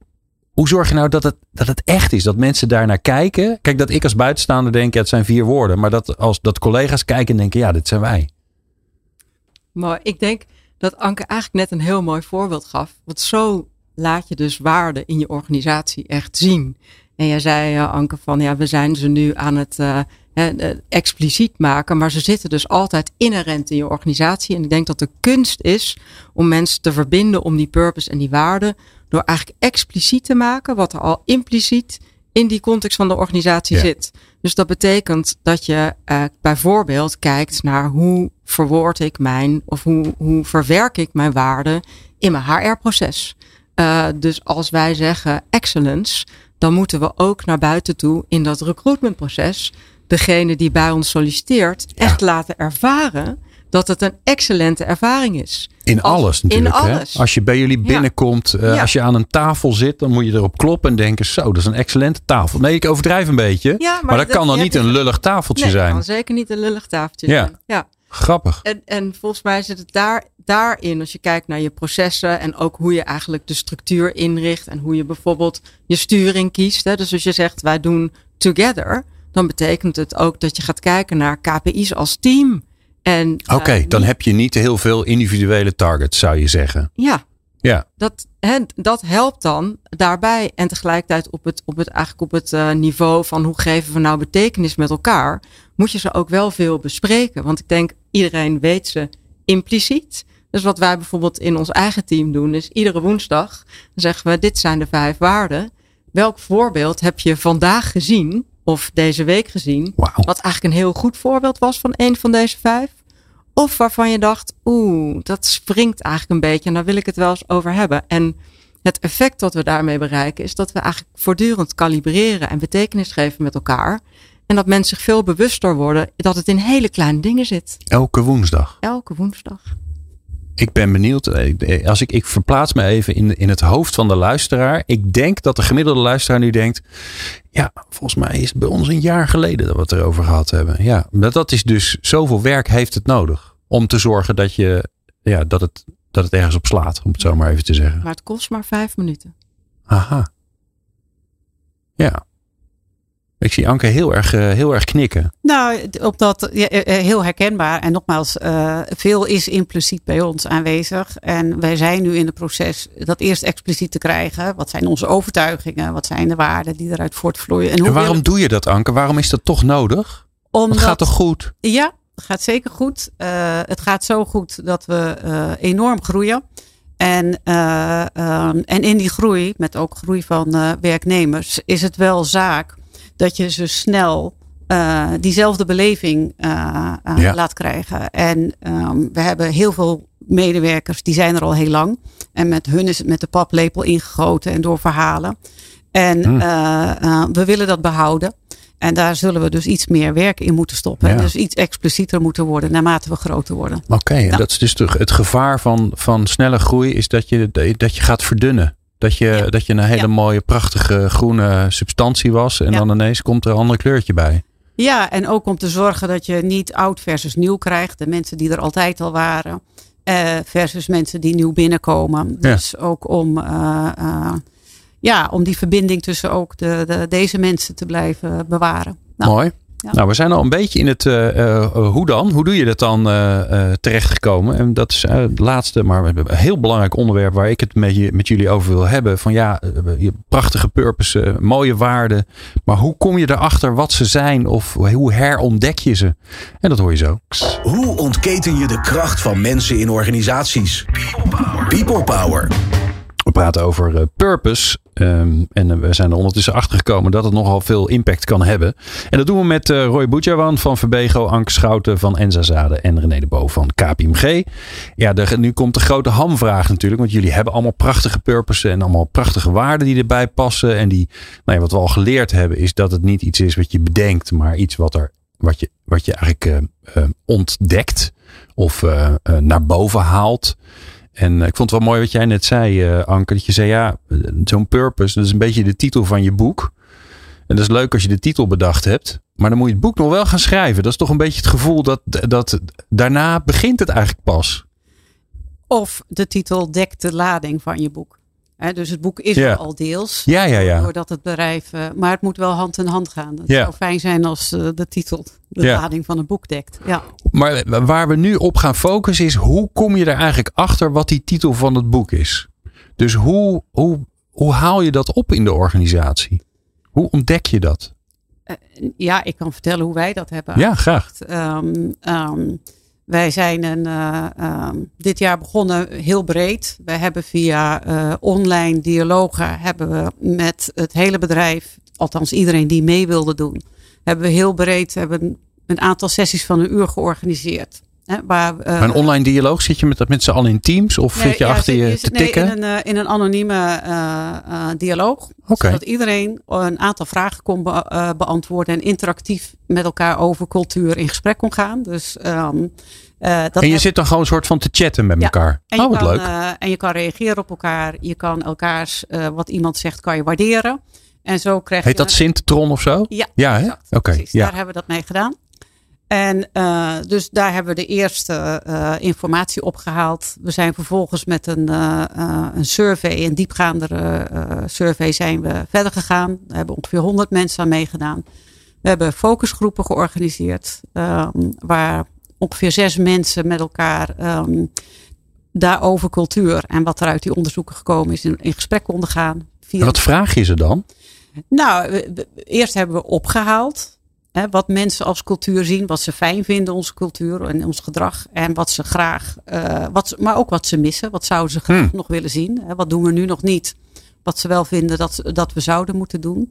hoe zorg je nou dat het, dat het echt is? Dat mensen daar naar kijken. Kijk, dat ik als buitenstaander denk, ja, het zijn vier woorden. Maar dat als dat collega's kijken en denken, ja, dit zijn wij. Maar ik denk dat Anke eigenlijk net een heel mooi voorbeeld gaf. Want zo laat je dus waarde in je organisatie echt zien. En jij zei, eh, Anke, van ja, we zijn ze nu aan het eh, eh, expliciet maken. Maar ze zitten dus altijd inherent in je organisatie. En ik denk dat de kunst is om mensen te verbinden om die purpose en die waarden. Door eigenlijk expliciet te maken wat er al impliciet in die context van de organisatie Ja. zit. Dus dat betekent dat je eh, bijvoorbeeld kijkt naar hoe verwoord ik mijn of hoe, hoe verwerk ik mijn waarden in mijn HR-proces. Eh, dus als wij zeggen excellence, dan moeten we ook naar buiten toe in dat recruitmentproces degene die bij ons solliciteert echt laten ervaren dat het een excellente ervaring is. In Als- alles in natuurlijk. hè? alles. Als je bij jullie Ja. binnenkomt, eh, Ja. als je aan een tafel zit, dan moet je erop kloppen en denken, zo, dat is een excellente tafel. Nee, ik overdrijf een beetje. Ja, maar, dat, kan dan niet een lullig tafeltje Nee, zijn. kan zeker niet een lullig tafeltje Ja. zijn. Ja. Grappig. En, en volgens mij zit het daar, daarin, als je kijkt naar je processen en ook hoe je eigenlijk de structuur inricht en hoe je bijvoorbeeld je sturing kiest. Hè. Dus als je zegt wij doen together, dan betekent het ook dat je gaat kijken naar KPI's als team. En, Oké, uh, dan heb je niet heel veel individuele targets, zou je zeggen. Ja. Ja. Dat, hè, dat helpt dan daarbij. En tegelijkertijd op het, op het, eigenlijk op het uh, niveau van hoe geven we nou betekenis met elkaar, moet je ze ook wel veel bespreken. Want ik denk, iedereen weet ze impliciet. Dus wat wij bijvoorbeeld in ons eigen team doen, is iedere woensdag zeggen we: dit zijn de vijf waarden. Welk voorbeeld heb je vandaag gezien of deze week gezien? Wow. Wat eigenlijk een heel goed voorbeeld was van een van deze vijf. Of waarvan je dacht, oeh, dat springt eigenlijk een beetje en daar wil ik het wel eens over hebben. En het effect dat we daarmee bereiken is dat we eigenlijk voortdurend kalibreren en betekenis geven met elkaar. En dat mensen zich veel bewuster worden dat het in hele kleine dingen zit. Elke woensdag. Elke woensdag. Ik ben benieuwd. Als ik, ik verplaats me even in, in het hoofd van de luisteraar. Ik denk dat de gemiddelde luisteraar nu denkt. Ja, volgens mij is het bij ons een jaar geleden dat we het erover gehad hebben. Ja, dat is dus zoveel werk heeft het nodig. Om te zorgen dat, je, ja, dat, het, dat het ergens op slaat. Om het zo maar even te zeggen. Maar het kost maar vijf minuten. Aha. Ja. Ik zie Anke heel erg, heel erg knikken. Nou, op dat ja, heel herkenbaar. En nogmaals, uh, veel is impliciet bij ons aanwezig. En wij zijn nu in het proces dat eerst expliciet te krijgen. Wat zijn onze overtuigingen? Wat zijn de waarden die eruit voortvloeien? En, hoe en waarom doe je dat, Anke? Waarom is dat toch nodig? Omdat, het gaat toch goed? Ja, het gaat zeker goed. Uh, het gaat zo goed dat we uh, enorm groeien. En, um, en in die groei, met ook groei van werknemers, is het wel zaak dat je ze snel uh, diezelfde beleving uh, uh, ja. laat krijgen. En um, we hebben heel veel medewerkers, die zijn er al heel lang. En met hun is het met de paplepel ingegoten en door verhalen. En hmm. we willen dat behouden. En daar zullen we dus iets meer werk in moeten stoppen. Ja. Dus iets explicieter moeten worden naarmate we groter worden. Oké, okay, nou. dat is dus het gevaar van, van snelle groei is dat je, dat je gaat verdunnen. Dat je, ja. dat je een hele ja. mooie, prachtige groene substantie was. En ja. dan ineens komt er een ander kleurtje bij. Ja, en ook om te zorgen dat je niet oud versus nieuw krijgt. De mensen die er altijd al waren. Uh, versus mensen die nieuw binnenkomen. Dus ook om, uh, uh, ja, om die verbinding tussen ook de, de, deze mensen te blijven bewaren. Nou, Mooi. Ja. Nou, we zijn al een beetje in het uh, uh, hoe dan? Hoe doe je dat dan uh, terechtgekomen? En dat is het laatste, maar een heel belangrijk onderwerp waar ik het met, je, met jullie over wil hebben. Van ja, je prachtige purpose, mooie waarden. Maar hoe kom je erachter wat ze zijn? Of hoe herontdek je ze? En dat hoor je zo. Hoe ontketen je de kracht van mensen in organisaties? People Power. People Power. We praten over uh, purpose. Um, en we zijn er ondertussen achter gekomen dat het nogal veel impact kan hebben. En dat doen we met uh, Roy Boetjawan van Verbego, Anke Schouten van Enzazade en René de Bo van KPMG. Ja, nu komt de grote hamvraag natuurlijk. Want jullie hebben allemaal prachtige purpose en allemaal prachtige waarden die erbij passen. En die, nou ja, wat we al geleerd hebben is dat het niet iets is wat je bedenkt, maar iets wat, er, wat, je, wat je eigenlijk uh, ontdekt of naar boven haalt. En ik vond het wel mooi wat jij net zei, uh, Anke. Dat je zei, ja, zo'n purpose, dat is een beetje de titel van je boek. En dat is leuk als je de titel bedacht hebt. Maar dan moet je het boek nog wel gaan schrijven. Dat is toch een beetje het gevoel dat, dat daarna begint het eigenlijk pas. Of de titel dekt de lading van je boek. He, dus het boek is ja. er al deels. Ja, ja, ja. Doordat het bedrijf. Uh, maar het moet wel hand in hand gaan. Het ja. zou fijn zijn als uh, de titel de ja. lading van het boek dekt. Ja. Maar waar we nu op gaan focussen is hoe kom je er eigenlijk achter wat die titel van het boek is? Dus hoe, hoe, hoe haal je dat op in de organisatie? Hoe ontdek je dat? Uh, ja, ik kan vertellen hoe wij dat hebben. Ja, graag. Um, um, wij zijn een, uh, um, dit jaar begonnen heel breed. Wij hebben via uh, online dialogen hebben we met het hele bedrijf, althans iedereen die mee wilde doen, hebben we heel breed hebben een aantal sessies van een uur georganiseerd. Hè, waar, maar een online dialoog, zit je met, met z'n allen in Teams of nee, zit je ja, achter zit, je te tikken? Nee, in een, in een anonieme dialoog. Okay. Zodat iedereen een aantal vragen kon be beantwoorden en interactief met elkaar over cultuur in gesprek kon gaan. Dus um, Uh, dat en je heb... zit dan gewoon een soort van te chatten met ja. elkaar. En oh, wat kan, leuk. En je kan reageren op elkaar. Je kan elkaars, wat iemand zegt, kan je waarderen. En zo krijg Heet je dat Sintron of zo? Ja, ja exact. Oké. Okay, ja. Daar hebben we dat mee gedaan. En uh, dus daar hebben we de eerste uh, informatie opgehaald. We zijn vervolgens met een, uh, een survey, een diepgaandere survey, zijn we verder gegaan. We hebben ongeveer 100 mensen aan meegedaan. We hebben focusgroepen georganiseerd, um, waar ongeveer zes mensen met elkaar um, daarover cultuur en wat er uit die onderzoeken gekomen is in, in gesprek konden gaan. Via... Wat vraag je ze dan? Nou, we, we, eerst hebben we opgehaald Hè, wat mensen als cultuur zien, wat ze fijn vinden, onze cultuur en ons gedrag. En wat ze graag, uh, wat, maar ook wat ze missen. Wat zouden ze graag hmm. nog willen zien? Hè, wat doen we nu nog niet? Wat ze wel vinden dat, dat we zouden moeten doen.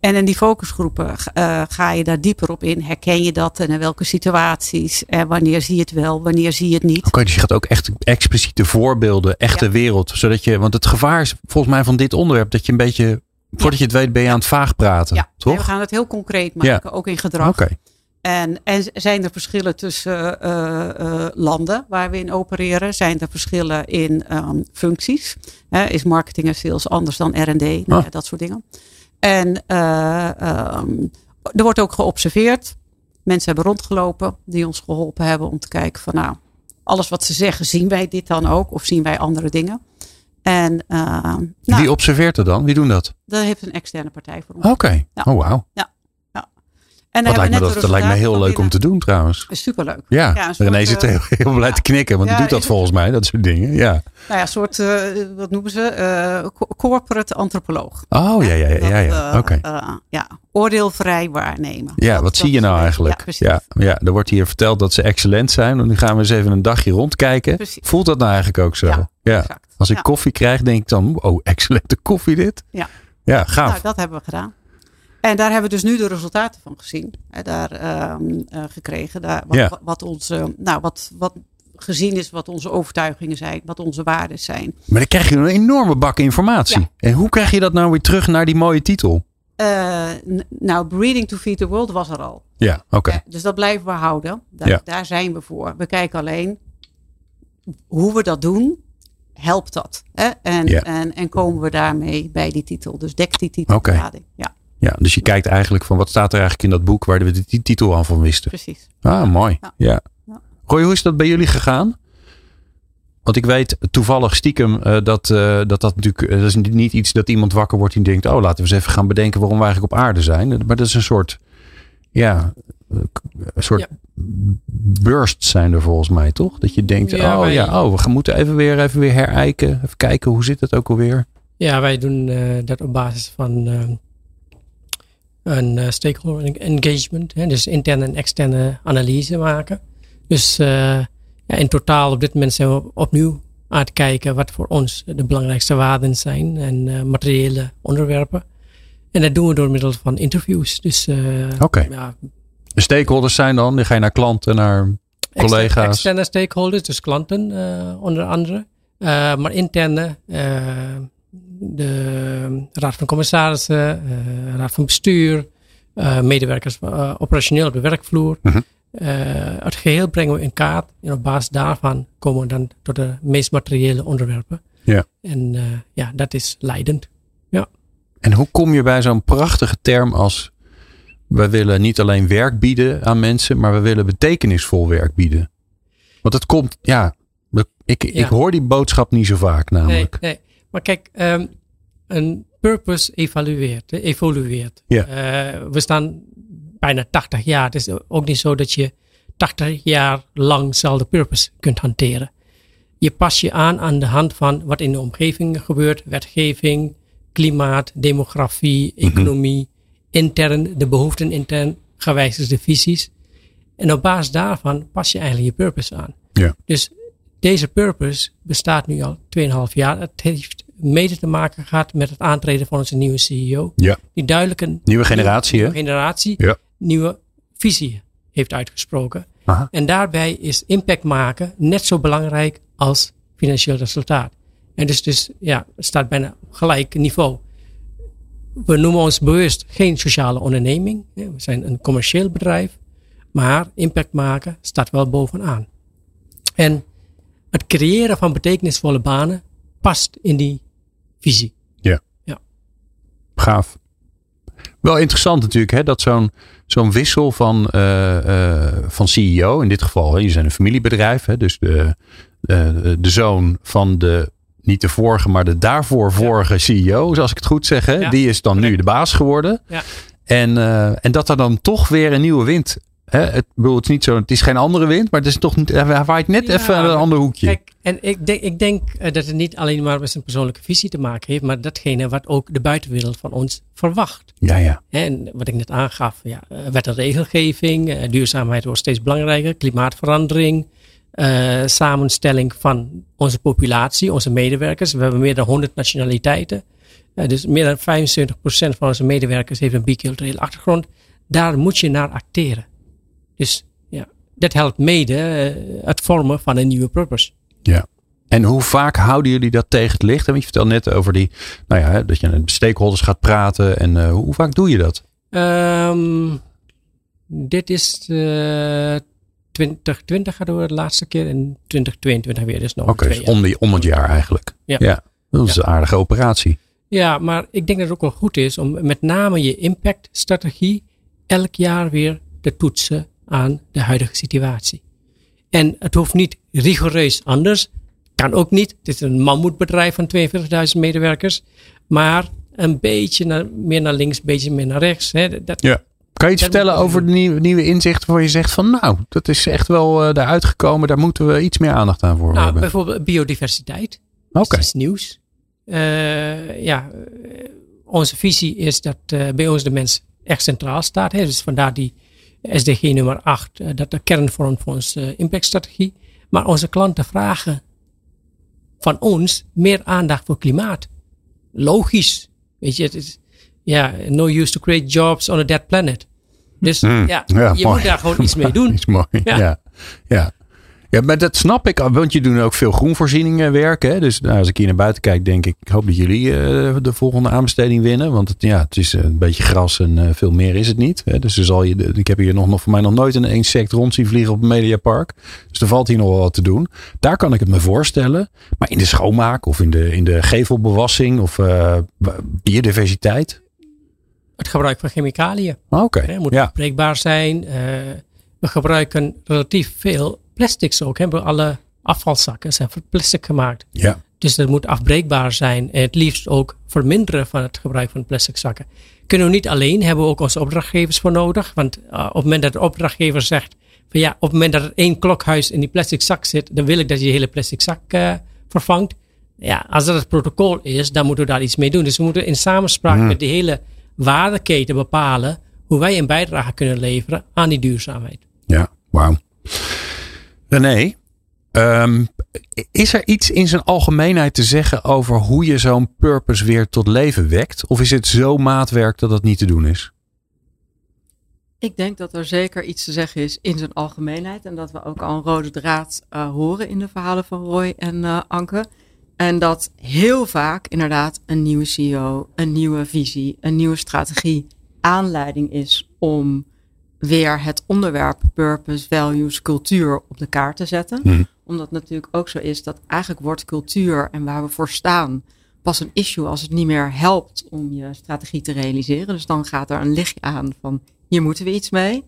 En in die focusgroepen uh, ga je daar dieper op in. Herken je dat en in welke situaties? En wanneer zie je het wel, wanneer zie je het niet? Oké, okay, dus je gaat ook echt expliciete voorbeelden, echte ja. wereld. Zodat je, want het gevaar is volgens mij van dit onderwerp dat je een beetje Voordat je het weet ben je aan het vaag praten. Ja, toch? we gaan het heel concreet maken, ook in gedrag. Okay. En, en zijn er verschillen tussen uh, uh, landen waar we in opereren? Zijn er verschillen in um, functies? Uh, is marketing en sales anders dan R&D? Nou, ah. ja, dat soort dingen. En um, er wordt ook geobserveerd. Mensen hebben rondgelopen die ons geholpen hebben om te kijken van nou, alles wat ze zeggen, zien wij dit dan ook? Of zien wij andere dingen? En, uh, nou, Wie observeert er dan? Wie doen dat? Dat heeft een externe partij voor ons. Oké. Okay. Ja. Oh, wauw. Ja. ja. En dat lijkt, me, dat, dat lijkt me heel leuk om te doen trouwens. Superleuk. Ja, ja soort, René zit heel, heel blij te knikken, want ja, die doet dat volgens mij, dat soort dingen. Ja. Nou ja, een soort, uh, wat noemen ze? Uh, corporate antropoloog. Oh ja, ja, ja. ja, ja. Oké. Okay. Ja, oordeelvrij waarnemen. Ja, dat, wat zie je nou eigenlijk? Ja, ja, er wordt hier verteld dat ze excellent zijn. En nu gaan we eens even een dagje rondkijken. Precies. Voelt dat nou eigenlijk ook zo? Ja. Als ik koffie krijg, denk ik dan, oh, <laughs> excellente koffie dit. Ja. Ja, gaaf. Nou, dat hebben we gedaan. En daar hebben we dus nu de resultaten van gezien. Hè, daar um, uh, gekregen. Daar, wat, wat, onze, nou, wat, wat gezien is wat onze overtuigingen zijn, wat onze waarden zijn. Maar dan krijg je een enorme bak informatie. Ja. En hoe krijg je dat nou weer terug naar die mooie titel? Uh, nou, Breeding to Feed the World was er al. Ja, oké. Okay. dus dat blijven we houden. Daar, ja. daar zijn we voor. We kijken alleen hoe we dat doen helpt dat? Hè? En, en, en komen we daarmee bij die titel? Dus dekt die titel okay. Ja. Ja, dus je kijkt eigenlijk van wat staat er eigenlijk in dat boek waar we die titel al van wisten. Precies. Ah, mooi. Ja. ja. Roy, hoe is dat bij jullie gegaan? Want ik weet toevallig stiekem uh, dat, uh, dat dat natuurlijk uh, dat is niet iets dat iemand wakker wordt en denkt, oh laten we eens even gaan bedenken waarom we eigenlijk op aarde zijn. Maar dat is een soort, ja, een soort ja. bursts zijn er volgens mij, toch? Dat je denkt, ja, oh wij, ja, oh, we moeten even weer, even weer herijken. Even kijken, hoe zit het ook alweer? Ja, wij doen dat op basis van een uh, stakeholder engagement. Hè, dus interne en externe analyse maken. Dus ja, in totaal op dit moment zijn we opnieuw aan het kijken wat voor ons de belangrijkste waarden zijn en materiële onderwerpen. En dat doen we door middel van interviews. Dus okay. ja, de stakeholders zijn dan, die ga je naar klanten, naar collega's. Externe stakeholders, dus klanten uh, onder andere. Uh, maar interne, uh, de raad van commissarissen, raad van bestuur, medewerkers operationeel op de werkvloer. -huh. het geheel brengen we in kaart en op basis daarvan komen we dan tot de meest materiële onderwerpen. Ja. En ja, dat is leidend. Ja. En hoe kom je bij zo'n prachtige term als we willen niet alleen werk bieden aan mensen, maar we willen betekenisvol werk bieden. Want het komt, ja, ik, ja. ik hoor die boodschap niet zo vaak namelijk. Nee, nee. Maar kijk, um, een purpose evalueert, evolueert. Uh, we staan bijna 80 jaar. Het is ook niet zo dat je 80 jaar lang dezelfde purpose kunt hanteren. Je pas je aan aan de hand van wat in de omgeving gebeurt, wetgeving, klimaat, demografie, economie. Mm -hmm intern, de behoeften intern, gewijzigde visies. En op basis daarvan pas je eigenlijk je purpose aan. Ja. Dus deze purpose bestaat nu al 2,5 jaar. Het heeft mede te maken gehad met het aantreden van onze nieuwe CEO. Ja. Die duidelijk een nieuwe generatie, nieuwe, generatie, ja. nieuwe visie heeft uitgesproken. Aha. En daarbij is impact maken net zo belangrijk als financieel resultaat. En dus, dus ja, het staat bijna op gelijk niveau we noemen ons bewust geen sociale onderneming. We zijn een commercieel bedrijf. Maar impact maken staat wel bovenaan. En het creëren van betekenisvolle banen past in die visie. Ja. ja. Gaaf. Wel interessant natuurlijk, hè, dat zo'n zo'n wissel van, uh, van CEO, in dit geval, hè, je zijn een familiebedrijf, hè, dus de, de zoon van de, niet de vorige, maar de daarvoor vorige CEO, zoals ik het goed zeg, hè, die is dan nu de baas geworden. Ja. En, en dat er dan toch weer een nieuwe wind Hè, het, bedoel, het, is niet zo, het is geen andere wind, maar het is toch niet, hij waait net even een ander hoekje. Kijk, en ik denk, ik denk dat het niet alleen maar met zijn persoonlijke visie te maken heeft, maar datgene wat ook de buitenwereld van ons verwacht. Ja, ja. En wat ik net aangaf, ja, wet en regelgeving, duurzaamheid wordt steeds belangrijker, klimaatverandering, uh, samenstelling van onze populatie, onze medewerkers. We hebben meer dan 100 nationaliteiten. Uh, dus meer dan 75% van onze medewerkers heeft een biculturele achtergrond. Daar moet je naar acteren. Dus ja, dat helpt mede uh, het vormen van een nieuwe purpose. Ja. En hoe vaak houden jullie dat tegen het licht? Want je vertelt net over die, nou ja, dat je met stakeholders gaat praten. En uh, hoe vaak doe je dat? Um, dit is uh, 2020 hadden we de laatste keer en 2022 weer. Dus nog Oké, okay, dus om, die, om het jaar eigenlijk. Ja. ja dat is ja. een aardige operatie. Ja, maar ik denk dat het ook wel goed is om met name je impactstrategie elk jaar weer te toetsen aan de huidige situatie. En het hoeft niet rigoureus anders. Kan ook niet. Het is een mammoetbedrijf van 42.000 medewerkers. Maar een beetje naar, meer naar links, een beetje meer naar rechts. Hè. Dat, ja. Kan je iets vertellen over de nieuwe, nieuwe inzichten waar je zegt van nou, dat is echt wel uh, daaruit gekomen. Daar moeten we iets meer aandacht aan voor nou, hebben. Bijvoorbeeld biodiversiteit. Oké. Okay. Dat is nieuws. Uh, ja, onze visie is dat uh, bij ons de mens echt centraal staat. Hè. Dus vandaar die SDG nummer 8, uh, dat de kern vormt voor onze uh, impactstrategie. Maar onze klanten vragen van ons meer aandacht voor klimaat. Logisch. Weet je, het is, ja, no use to create jobs on a dead planet. Dus mm, ja, ja, je mooi. moet daar gewoon iets mee doen. <laughs> mooi. Ja. ja. ja. Ja, maar dat snap ik, want je doet ook veel groenvoorzieningen werken. Hè? Dus nou, als ik hier naar buiten kijk, denk ik, ik hoop dat jullie uh, de volgende aanbesteding winnen. Want het, ja, het is een beetje gras en uh, veel meer is het niet. Hè? Dus er zal je, ik heb hier nog, nog voor mij nog nooit een insect rond zien vliegen op een mediapark. Dus er valt hier nog wel wat te doen. Daar kan ik het me voorstellen. Maar in de schoonmaak of in de, in de gevelbewassing of uh, biodiversiteit? Het gebruik van chemicaliën. Oké. Okay. Het moet ja. bespreekbaar zijn. we gebruiken relatief veel plastics ook. Hebben alle afvalzakken zijn van plastic gemaakt. Ja. Dus dat moet afbreekbaar zijn. En het liefst ook verminderen van het gebruik van plastic zakken. Kunnen we niet alleen, hebben we ook onze opdrachtgevers voor nodig. Want uh, op het moment dat de opdrachtgever zegt van ja, op het moment dat er één klokhuis in die plastic zak zit, dan wil ik dat je je hele plastic zak uh, vervangt. Ja, als dat het protocol is, dan moeten we daar iets mee doen. Dus we moeten in samenspraak mm. met de hele waardeketen bepalen hoe wij een bijdrage kunnen leveren aan die duurzaamheid. Ja, wauw. René, um, is er iets in zijn algemeenheid te zeggen over hoe je zo'n purpose weer tot leven wekt? Of is het zo maatwerk dat dat niet te doen is? Ik denk dat er zeker iets te zeggen is in zijn algemeenheid. En dat we ook al een rode draad uh, horen in de verhalen van Roy en uh, Anke. En dat heel vaak inderdaad een nieuwe CEO, een nieuwe visie, een nieuwe strategie aanleiding is om weer het onderwerp purpose, values, cultuur op de kaart te zetten. Hmm. Omdat het natuurlijk ook zo is dat eigenlijk wordt cultuur en waar we voor staan pas een issue als het niet meer helpt om je strategie te realiseren. Dus dan gaat er een lichtje aan van hier moeten we iets mee.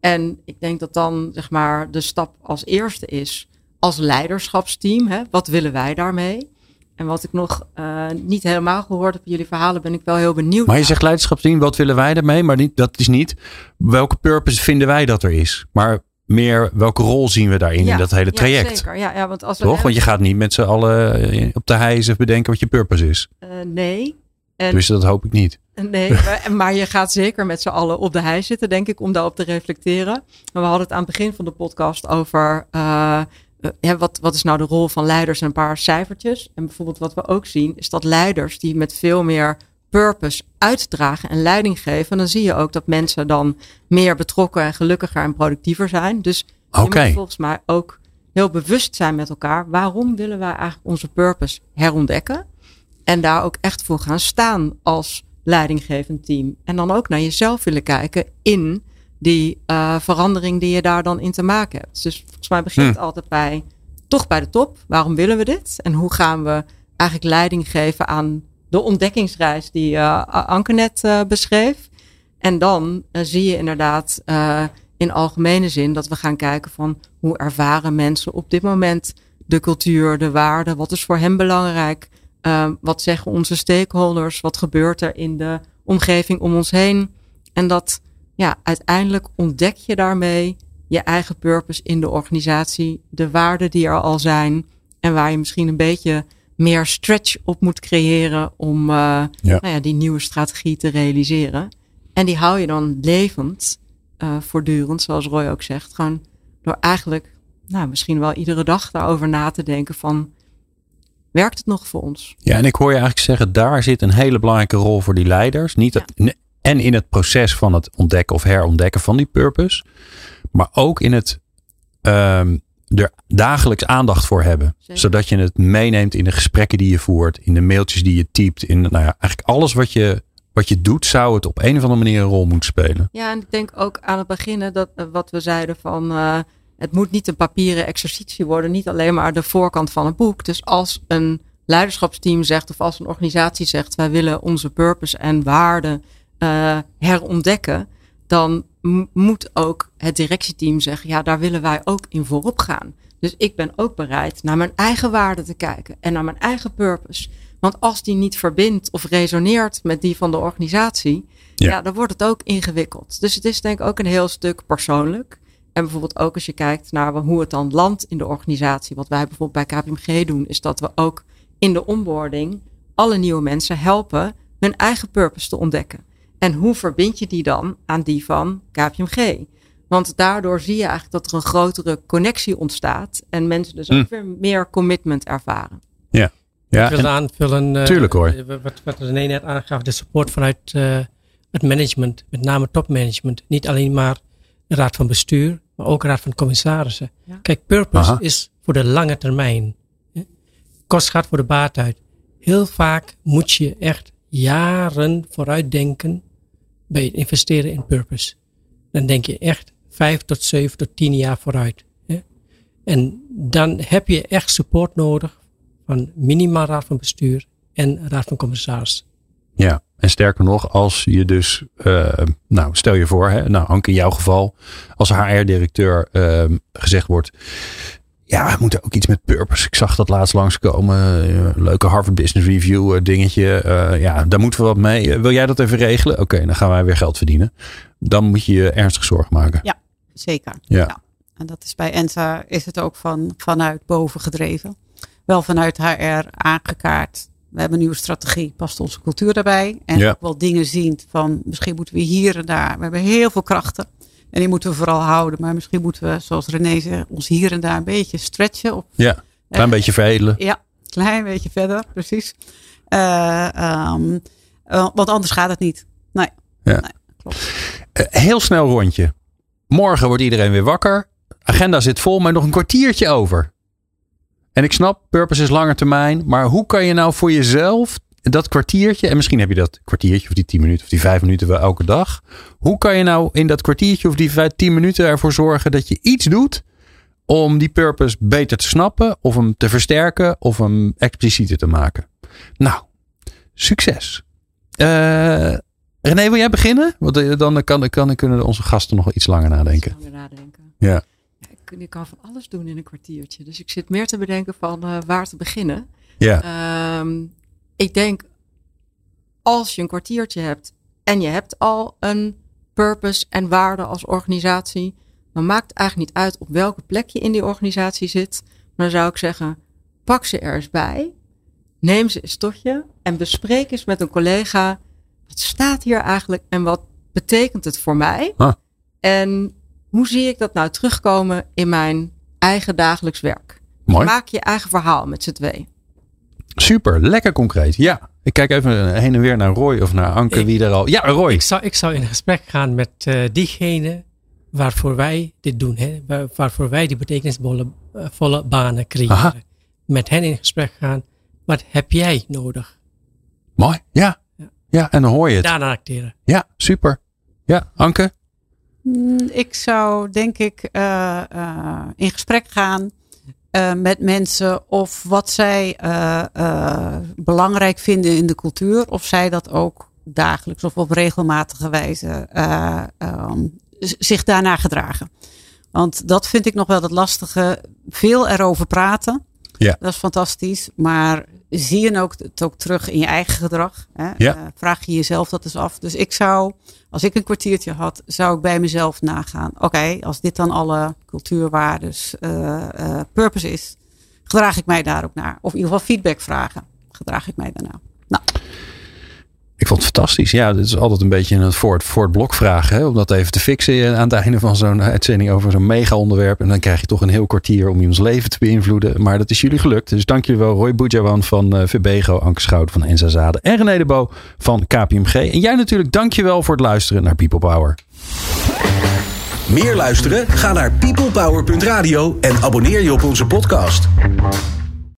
En ik denk dat dan zeg maar de stap als eerste is als leiderschapsteam. Hè, wat willen wij daarmee? En wat ik nog uh, niet helemaal gehoord heb jullie verhalen, ben ik wel heel benieuwd. Maar je zegt leiderschapsteam, wat willen wij daarmee? Maar niet, dat is niet welke purpose vinden wij dat er is. Maar meer welke rol zien we daarin ja, in dat hele traject. Ja, zeker. Ja, ja, want als we Toch? Want je gaat niet met z'n allen eh, op de hijs bedenken wat je purpose is. Uh, nee. En, dus dat hoop ik niet. Nee, <laughs> maar je gaat zeker met z'n allen op de hei zitten, denk ik, om daarop te reflecteren. we hadden het aan het begin van de podcast over uh, ja, wat, wat is nou de rol van leiders en een paar cijfertjes. En bijvoorbeeld wat we ook zien, is dat leiders die met veel meer purpose uitdragen en leiding geven, dan zie je ook dat mensen dan meer betrokken en gelukkiger en productiever zijn. Dus je okay. moet volgens mij ook heel bewust zijn met elkaar. Waarom willen wij eigenlijk onze purpose herontdekken? En daar ook echt voor gaan staan als leidinggevend team. En dan ook naar jezelf willen kijken in die uh, verandering die je daar dan in te maken hebt. Dus volgens mij begint het Hmm. altijd bij, toch bij de top. Waarom willen we dit? En hoe gaan we eigenlijk leiding geven aan de ontdekkingsreis die uh, Anke net uh, beschreef? En dan zie je inderdaad in algemene zin dat we gaan kijken van hoe ervaren mensen op dit moment de cultuur, de waarden, wat is voor hen belangrijk, wat zeggen onze stakeholders, wat gebeurt er in de omgeving om ons heen. En dat ja, uiteindelijk ontdek je daarmee je eigen purpose in de organisatie, de waarden die er al zijn en waar je misschien een beetje meer stretch op moet creëren om uh, Nou ja, die nieuwe strategie te realiseren. En die hou je dan levend, uh, voortdurend, zoals Roy ook zegt, gewoon door eigenlijk, nou, misschien wel iedere dag daarover na te denken van, werkt het nog voor ons? Ja, en ik hoor je eigenlijk zeggen, daar zit een hele belangrijke rol voor die leiders. Niet dat, en in het proces van het ontdekken of herontdekken van die purpose. Maar ook in het um, er dagelijks aandacht voor hebben. Zodat je het meeneemt in de gesprekken die je voert. In de mailtjes die je typt. In nou ja, eigenlijk alles wat je, wat je doet, zou het op een of andere manier een rol moeten spelen. Ja, en ik denk ook aan het beginnen dat uh, wat we zeiden van. Uh, het moet niet een papieren exercitie worden. Niet alleen maar de voorkant van een boek. Dus als een leiderschapsteam zegt of als een organisatie zegt wij willen onze purpose en waarden uh, herontdekken, dan moet ook het directieteam zeggen, ja, daar willen wij ook in voorop gaan. Dus ik ben ook bereid naar mijn eigen waarden te kijken en naar mijn eigen purpose. Want als die niet verbindt of resoneert met die van de organisatie, ja. ja, dan wordt het ook ingewikkeld. Dus het is denk ik ook een heel stuk persoonlijk. En bijvoorbeeld ook als je kijkt naar hoe het dan landt in de organisatie. Wat wij bijvoorbeeld bij KPMG doen, is dat we ook in de onboarding alle nieuwe mensen helpen hun eigen purpose te ontdekken. En hoe verbind je die dan aan die van KPMG? Want daardoor zie je eigenlijk dat er een grotere connectie ontstaat. En mensen dus ook hm. weer meer commitment ervaren. Ja. ja ik wil aanvullen. Uh, tuurlijk hoor. Wat, wat René net aangaf, de support vanuit uh, het management, met name topmanagement. Niet alleen maar de raad van bestuur, maar ook de raad van commissarissen. Ja. Kijk, purpose Aha. is voor de lange termijn. Kost gaat voor de baat uit. Heel vaak moet je echt jaren vooruit denken bij het investeren in purpose. Dan denk je echt vijf tot zeven tot tien jaar vooruit. Hè? En dan heb je echt support nodig van minimaal raad van bestuur en raad van commissaris. Ja, en sterker nog, als je dus, uh, nou stel je voor, hè, nou Anke in jouw geval, als HR-directeur uh, gezegd wordt, ja, we moeten ook iets met purpose. Ik zag dat laatst langskomen. Uh, leuke Harvard Business Review uh, dingetje. Uh, ja, daar moeten we wat mee. wil jij dat even regelen? Oké, dan gaan wij weer geld verdienen. Dan moet je je ernstig zorgen maken. Ja, zeker. Ja. ja. En dat is bij ENSA is het ook van, vanuit boven gedreven. Wel vanuit HR aangekaart. We hebben een nieuwe strategie, past onze cultuur daarbij. En ja. ook wel dingen zien van misschien moeten we hier en daar. We hebben heel veel krachten. En die moeten we vooral houden. Maar misschien moeten we, zoals René zegt, ons hier en daar een beetje stretchen. Of, ja, een klein uh, beetje veredelen. Ja, klein beetje verder, precies. Uh, um, uh, want anders gaat het niet. Nee, ja. nee klopt. heel snel rondje. Morgen wordt iedereen weer wakker. Agenda zit vol, maar nog een kwartiertje over. En ik snap, purpose is langer termijn. Maar hoe kan je nou voor jezelf dat kwartiertje, en misschien heb je dat kwartiertje of die tien minuten of die vijf minuten wel elke dag. Hoe kan je nou in dat kwartiertje of die vijf, tien minuten ervoor zorgen dat je iets doet om die purpose beter te snappen of hem te versterken of hem explicieter te maken? Nou, succes. Uh, René, wil jij beginnen? Want eh, dan kan, kan, kunnen onze gasten nog iets langer nadenken. Langer nadenken. Ja. ja ik, kan van alles doen in een kwartiertje. Dus ik zit meer te bedenken van uh, waar te beginnen. Ja. Um, ik denk, als je een kwartiertje hebt en je hebt al een purpose en waarde als organisatie, dan maakt het eigenlijk niet uit op welke plek je in die organisatie zit. Maar dan zou ik zeggen, pak ze er eens bij, neem ze eens tot je en bespreek eens met een collega, wat staat hier eigenlijk en wat betekent het voor mij? En hoe zie ik dat nou terugkomen in mijn eigen dagelijks werk? Mooi. Maak je eigen verhaal met z'n twee. Super, lekker concreet. Ja, ik kijk even heen en weer naar Roy of naar Anke, ik, wie er al. Ja, Roy. Ik zou, ik zou in gesprek gaan met uh, diegene waarvoor wij dit doen. Hè? Waarvoor wij die betekenisvolle uh, banen creëren. Aha. Met hen in gesprek gaan. Wat heb jij nodig? Mooi, ja. Ja, ja en dan hoor je het. Daarna acteren. Ja, super. Ja, Anke? Mm, ik zou denk ik uh, in gesprek gaan uh, met mensen of wat zij uh, uh, belangrijk vinden in de cultuur, of zij dat ook dagelijks of op regelmatige wijze um, zich daarna gedragen. Want dat vind ik nog wel het lastige. Veel erover praten. Ja. Dat is fantastisch. Maar zie je ook, het ook terug in je eigen gedrag? Hè? Ja. Uh, vraag je jezelf dat eens af. Dus ik zou, als ik een kwartiertje had, zou ik bij mezelf nagaan. Oké, als dit dan alle cultuurwaardes, uh, uh, purpose is, gedraag ik mij daar ook naar? Of in ieder geval feedback vragen. Gedraag ik mij daarna? Nou. Ik vond het fantastisch. Ja, dit is altijd een beetje een voor het, voor het blok vragen. Hè, om dat even te fixen aan het einde van zo'n uitzending over zo'n mega onderwerp. En dan krijg je toch een heel kwartier om iemands leven te beïnvloeden. Maar dat is jullie gelukt. Dus dank wel. Roy Boudjawan van uh, Anke Schout van Enza Zade en René de Bo van KPMG. En jij natuurlijk dank je wel voor het luisteren naar People Power. Meer luisteren? Ga naar peoplepower.radio en abonneer je op onze podcast.